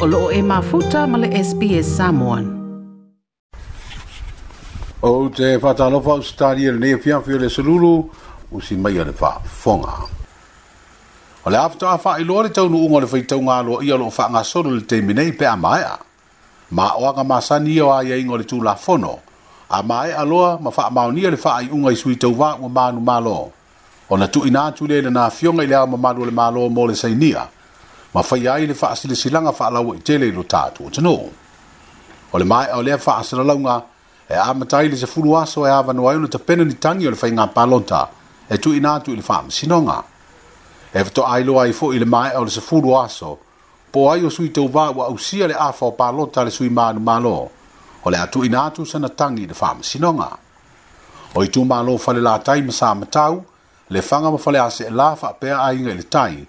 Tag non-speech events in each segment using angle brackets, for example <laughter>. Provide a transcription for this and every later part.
o loo e mafuta ma le SPS Samoan. O te whatalofa o stari e le nefiafi o le sululu, o si mai o le whaafonga. O le afto a wha ilo le taunu ungo le whaitaunga alo i o lo wha ngā soro le teiminei pe a maea. Ma oanga masani o aia ingo le tūla fono, a mae aloa ma wha maonia le wha i unga i sui tau wā ngā manu malo. O na tu ina tu le na fionga i le au ma manu le malo mo le sainia. ma fai ai le faasilasilaga faalaua i tele i lo tatou atunuu o le mae o lea faasalalauga e a matai le fulu aso e avanoa ai ona tapena ni tagi o e le faiga palota e tuuina atu i le faamasinoga e fetoailoa ai foʻi le mai o le fulu aso po ai o sui tauvā ua ausia le afa o palota le sui malumālo o le ina atu sana tagi i le faamasinoga o i tumālo fale latai ma sa matau le faga ma fale la seʻelā faapea aiga i le tai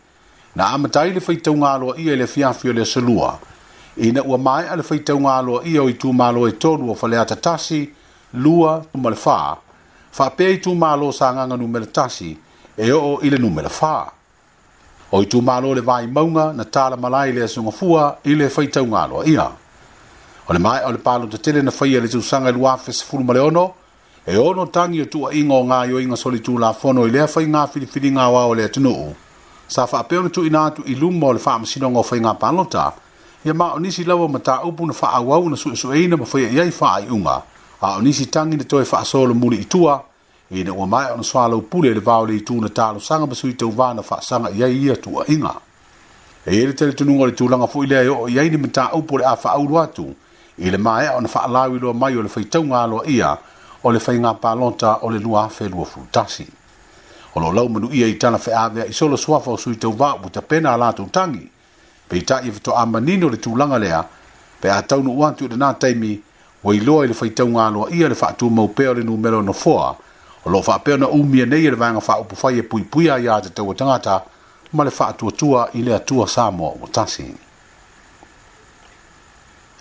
na amatai le faitauga aloa ia i le afiafi o le asalua ina ua mae a le faitauga aloa ia o itumālo e tolu o falea tatasi lua tuma le fā faapea itumālo sagaga numele tasi e oo i le numele fā o itumālo le vaimauga na talamalai i le asogafua i le faitauga aloa ia o le mae o le palotetele na faia le tusaga i luafesefulu ma le ono e ono tagi o tuuaʻiga o gaioiga solitulafono i lea faigā filifiliga o ao le atunuu sa fa pe tu ina tu ilu mo le fa ma sino ngo fa nga pa lo ta ya ma oni si lawa mata upu na fa awa una su su ina ma fa ya ya fa ai unga a oni si tangi de toi fa so lo muli i tua e na wa mai ona swa lo pule le va le tu na ta lo sanga ba su i tu va na fa sanga ya ia tu a inga e ele tele tu ngo le tu langa fu ile ya ya ni mata upu le a fa au tu i le mai ona fa lawi lo mai o le fa tonga lo ia o le fa nga pa lo ta o le lua fe lo fu tasi o lo lau manu ia i tana fe awe i solo suafa o sui tau vāu ta pena a lātou tangi. Pe i tāi vato e a manino le tūlanga lea, pe a tau nu uantu le nā taimi, wa i loa i le whaitau ngā loa ia le whaatū mau peo le nū melo na fua, o lo wha peo na umia nei le vanga wha upu whai e pui pui a ia te tau a tangata, ma le whaatū atua i le atua sāmoa o tasi.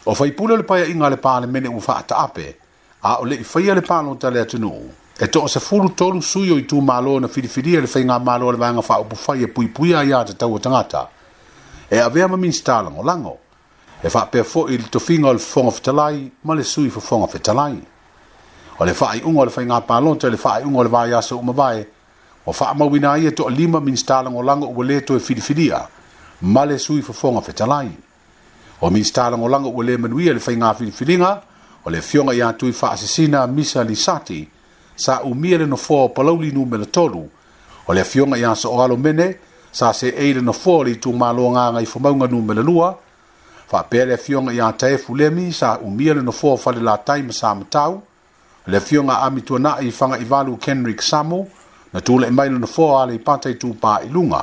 O whaipule le paia inga le pāle mene u whaata ape, a o le i whaia le pālo ta le atunuu, e to se fulu tolu suyo i tu malo na filifilia le fainga malo le vanga fa upu whai e pui pui a ia te tau tangata. E avea ma min stālango lango. E wha pēr fo i to finga o le whonga whetalai ma le sui fo whonga whetalai. O le wha i unga o le whainga palonta le wha i unga o le vai aso umavai. O wha mawina ia e to lima min stālango lango ua le to e filifilia ma le sui fa whonga whetalai. O min stālango lango ua le manuia le fainga filifilinga o le fionga i atui wha asesina misa li sati. sa umia le nofoa o palaulinu me le tolu o le afioga iā so'oalo mene sa seʻei le nofoa o le itumāloagaga i famauga me le lua faapea le afioga iā taefu lemi sa umia le nofoa o fale latai ma sa matau le afioga amituanaʻi i faga'ivalu kenrik samu na tulaʻi mai le nofoa a le i pataitupā'iluga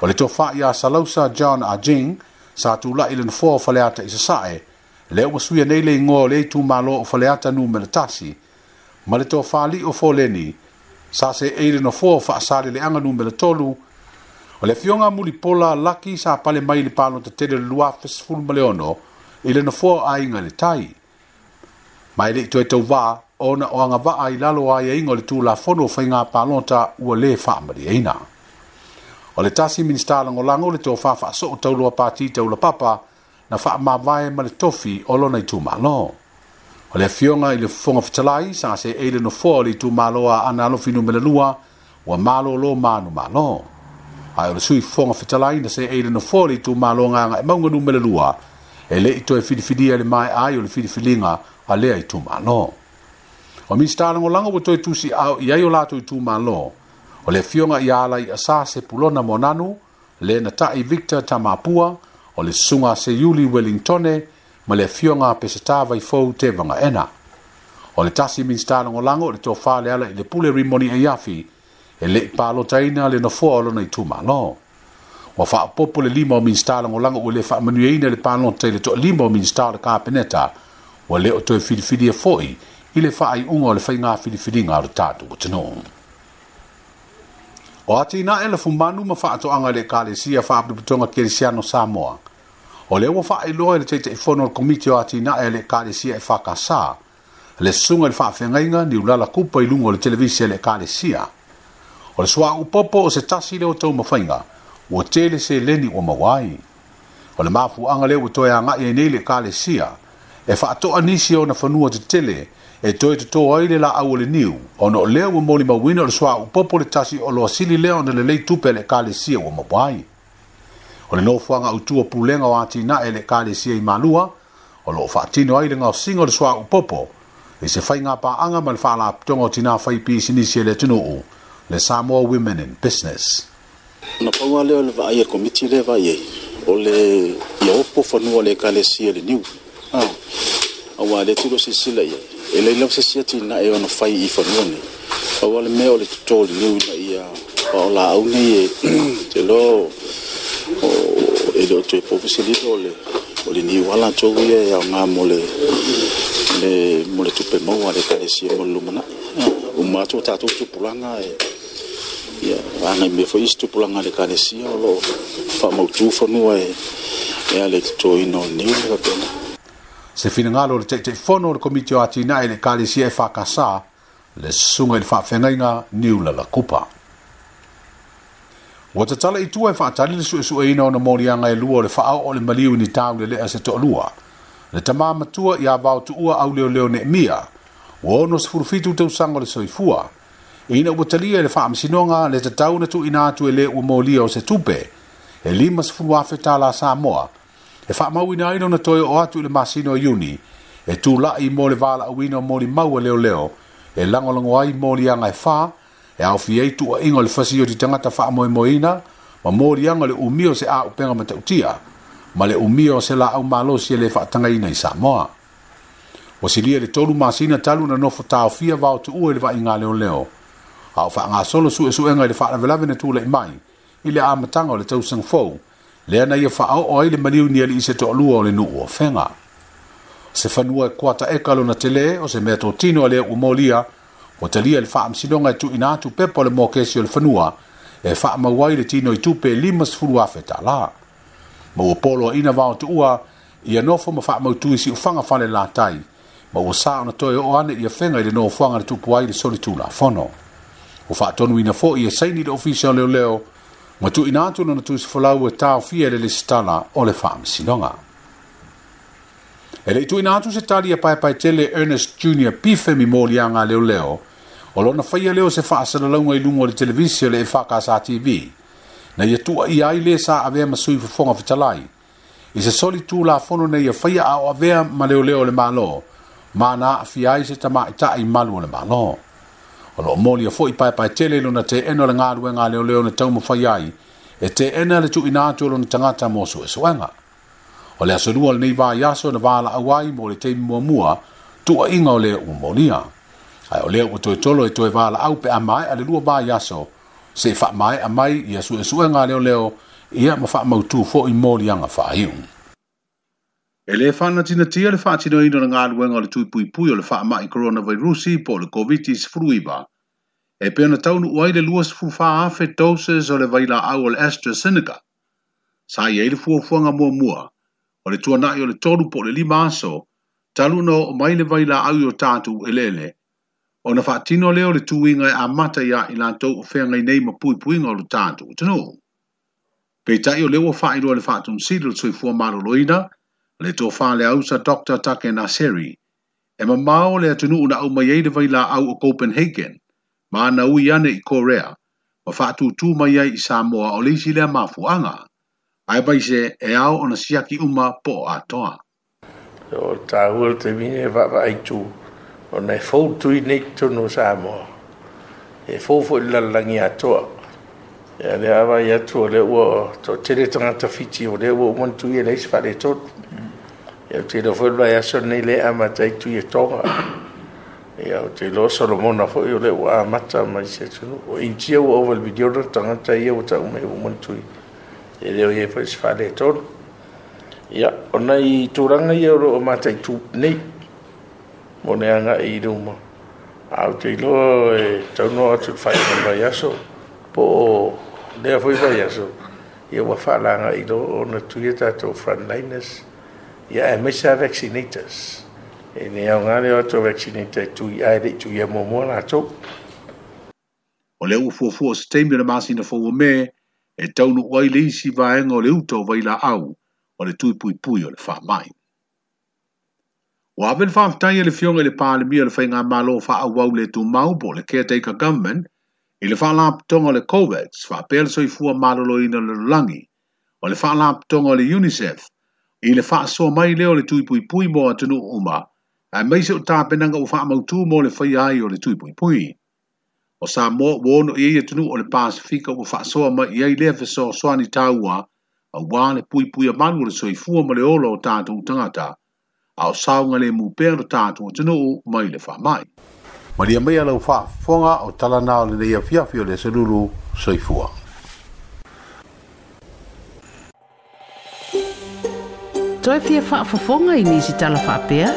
o le tofā iā salausa john ajing sa tulaʻi le nofoa o fale ata i sasaʻe lea ua suia nei le igoa o le itumālo o fale ata nu me le tasi ma le toa fali o foleni sa se eire no fo fa asale le anga numbele tolu o le fionga muli pola laki sa pale mai le palo te tere lua fesful maleono i le no fo a inga le tai ma ele toa tau va ona o anga va ai lalo a ia e ingo le tu la fono fa inga palo ta ua le fa amari eina o le tasi minista lango lango le toa fa fa so o tau lua pati tau la papa na fa ma vae ma le tofi olo na i tu malo no. o le afioga i le fofoga fetalai sa se e le nofoa o le itumāloa ana alofi numelalua ua malōlō manumālō ae o le sui fofoga fetalai na se e le nofoa o le itumāloagaga e mauganu me e leʻi toe filifilia le ai o le filifiliga a lea i o misi talagolaga ua toe tusi ao i ai o latou itumālō o le afioga ia ala i asā sepulona monanu le na taʻi victor tamapua o le susuga seiuli wellingtone ma le afioga pe se tavai fou te vagaena o le tasi minisitalogolago o le tofā le ala i le pule rimoni e iafi e lē i palotaina le nofoa o lona itumālo ua faapopo le lima o minisitalagolago ua lē faamanuiaina e i le palota e i le toʻalima o minisita o le kapeneta ua lē o toe filifilia foʻi i le faaiʻuga o le faigā filifiliga o le tatupu tanuu o atinaʻe lafumanu ma faatoʻaga i le ekalesia faapitopotoga kelesiano samoa o e le ua faailoa i le taʻitaʻifono e o le komiti o atinaʻe a le ekalesia e fakasā le susuga i le faafegaiga niulala kupa i luga o le televisi e le ekalesia o le suaʻu popo o se tasi le o taumafaiga ua tele seleni ua maua ai o le mafuaga lea ua toe agaʻi ai nei le ekalesia e faatoʻa nisi ona fanua tetele e toe totō ai le laau o le niu ona o lea ua molimauina o le suaʻu popo le tasi o sili lea ona lelei tupe a le ekalesia ua maua ai o le nofoaga utua pulega o atina e le kalesia i malua o loo faatino ai le gaosiga o le soaupopo i e se faiga paaga ma le faalapitoga o tinā faipisinisi e le tunuu le samoa women in business na pauga lea o le vaai e komiti lea vaai ai e. o le ia opo fanua le ekalesia le niu ah, aua le tulo silasila ia e lei lava sesia tinae ona fai i fanua nei aua le mea o le totō le niu ina ia faolaau nei e <clears throat> te lo e le o toe poveselilo o le o e le niuala atou ia e aogā mo le le mo le tupe maua le kalesia mo le lumanaʻi uma atu o tatou tupulaga e ia agai mea foi isi tupulaga le kalesia o loo faamautū fanua e a le totoina o niu le kapena se finagalo o le taʻitaʻifono o le komiti o atinaʻi i le kalesia e fakasā le susuga i le faafegaiga niu lalakupa Wa te tala i tua e whaatari le sue sue ina o na mori anga e lua o le whaau o le maliu ni tau le lea se to lua. Le tamā matua i a vau tu ua au leo leo ne mia. Wa ono se furufitu te usanga le soifua. E ina ua talia le wha amsinonga le te tau na tu ina atu e le ua mori o se tupe. E lima se furuafe ta la Samoa. E wha mau ina ino na toi o atu le masino e iuni. E tu la i mo le vala au ino mori maua e leo leo. E langolongo ai mori anga e faa e aofi ai tuuaʻiga o le fasi o te tagata faamoemoeina ma moliaga o le umia o se a upega ma tautia ma le umia o se laau malosi e lē faatagaina i samoa ua silia le tolu masina talu na nofo taofia vaotuua e i le vaaiga a o faagasolo suʻesuʻega i le faalavelave na tulaʻi mai i le amataga o le tausagafou lea na ia faaoo ai le ni alii se toʻalua o le nuu ofega se fanua e kuataeka lona tele o se mea totino a lea ua molia o talia i le faamasinoga e tuuina atu pepa o le mokesi o le fanua e faamaua ai le tino i tupe afe talā ma ua poloaina vaotuua ia nofo ma faamautū i siʻofaga fale latai ma ua sa ona toe oo ana ia fega i le nofoaga le tupu ai i le solitulafono ua faatonuina foʻi e saini i le ofisa o leoleo ma tuuina atu lona tusifolau e taofia i le lesitala o le faamasinoga e leʻi tuuina atu se tali a paepae tele ernest junior pife mi moliaga leoleo leo. o lona faia lea o se faasalalauga i luga o le televisi o le e faakasā tv na ia tuaia ai lē sa avea ma sui fofoga fetalai i se soli tulafono nei ia faia a o avea ma leoleo o le mālō mana aafia ai se tamaʻitaʻi malu o le mālō o loo molia foʻi paepaetele lona teena o le galuega a leoleo na taumafai ai e teena le tuuina atu o lona tagata mo suʻesuʻega o le asolua o lenei vaiaso na valaau ai mo le teimi muamua tuuaʻiga o lea ua molia ai ole o toi tolo e toi vala au pe amai ale lua ba yaso se fa mai amai ia su su nga leo leo ia ma fa mau tu fo i moli anga fa hiu ele fa na tina tia le fa tina ino na ngalu wenga le tui pui pui o le fa amai corona virusi po le covid is fruiba e pe na taunu uai le lua sfu fa afe doses o le vaila au o le AstraZeneca sa ia ili fua fua nga mua mua o le tua nai o le tolu po le lima aso talu no o mai le vaila au yo tatu elele ele o na whaatino leo le tūinga e amata ia i lantou o whea ngai nei ma pui pui ngā lu tāntu o tano. Pei tai o leo o whaero le whaatum sida le tui fua maro loina, le tō whaa le ausa Dr. Take Naseri, e ma māo le atunu una au mai eide vai la au o Copenhagen, ma ana ui ane i Korea, ma whaatu tū mai ai i Samoa o leisi lea mafuanga, ai bai se e au o na siaki uma po a toa. Tāhua te mine e ai wha ona e fautui nei tonu sa moa e fofo i lalangi atoa ya e le ava ya tu le wo to tele tanga ta fiti o le o mon tu ye leis fare to e te do fo ba ya so ne le ama ta tu ye to ya e te lo so lo mona fo yo le o ama ta ma se tu o in tie o le video to tanga tai ye wo ta o me wo mon tu e le o ye fo fare to ya ona i tu ranga ye ro ma ta tu nei mo ne anga i ruma. Au te ilo e tauno atu fai na mai aso, po nea fui mai aso. Ia wa whalanga i ro o na tuia e to frontliners, ia e misa vaccinators. E ne au ngāre o atu vaccinator tui aere tui e mō mōna atu. O leo ufuafu o sitemi na māsi na fōwa me, e tauno wai leisi vaenga o le uto vaila au, o le tui pui pui o le whamaina. Wa apen whaakutai e le fionga le pālemia le whainga malo a wau le tu maupo le caretaker government i e le whaalapatonga le COVAX, whapele soifua lo ina le lulangi, e o le whaalapatonga le UNICEF, i le so mai leo le tuipuipui mō atunu uma, ai meise o fa mau tu mo le whai ai o le pui O sa mo wono i e tunu o le Pasifika o whaasoa mai i ei so fesoa soani tāua, a wā le pui a manu le soifua ma le olo o tātou tangata, ao saunga le mupea na tātua tino o mai le wha mai. Maria mea lau wha fonga o tala nao le nea fiafi o le seruru soifua. Toi fia wha fonga i nisi tala wha pia?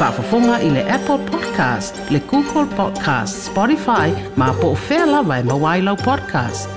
Wha fonga i le Apple Podcast, le Google Podcast, Spotify, ma po fela vai e mawai lau podcast.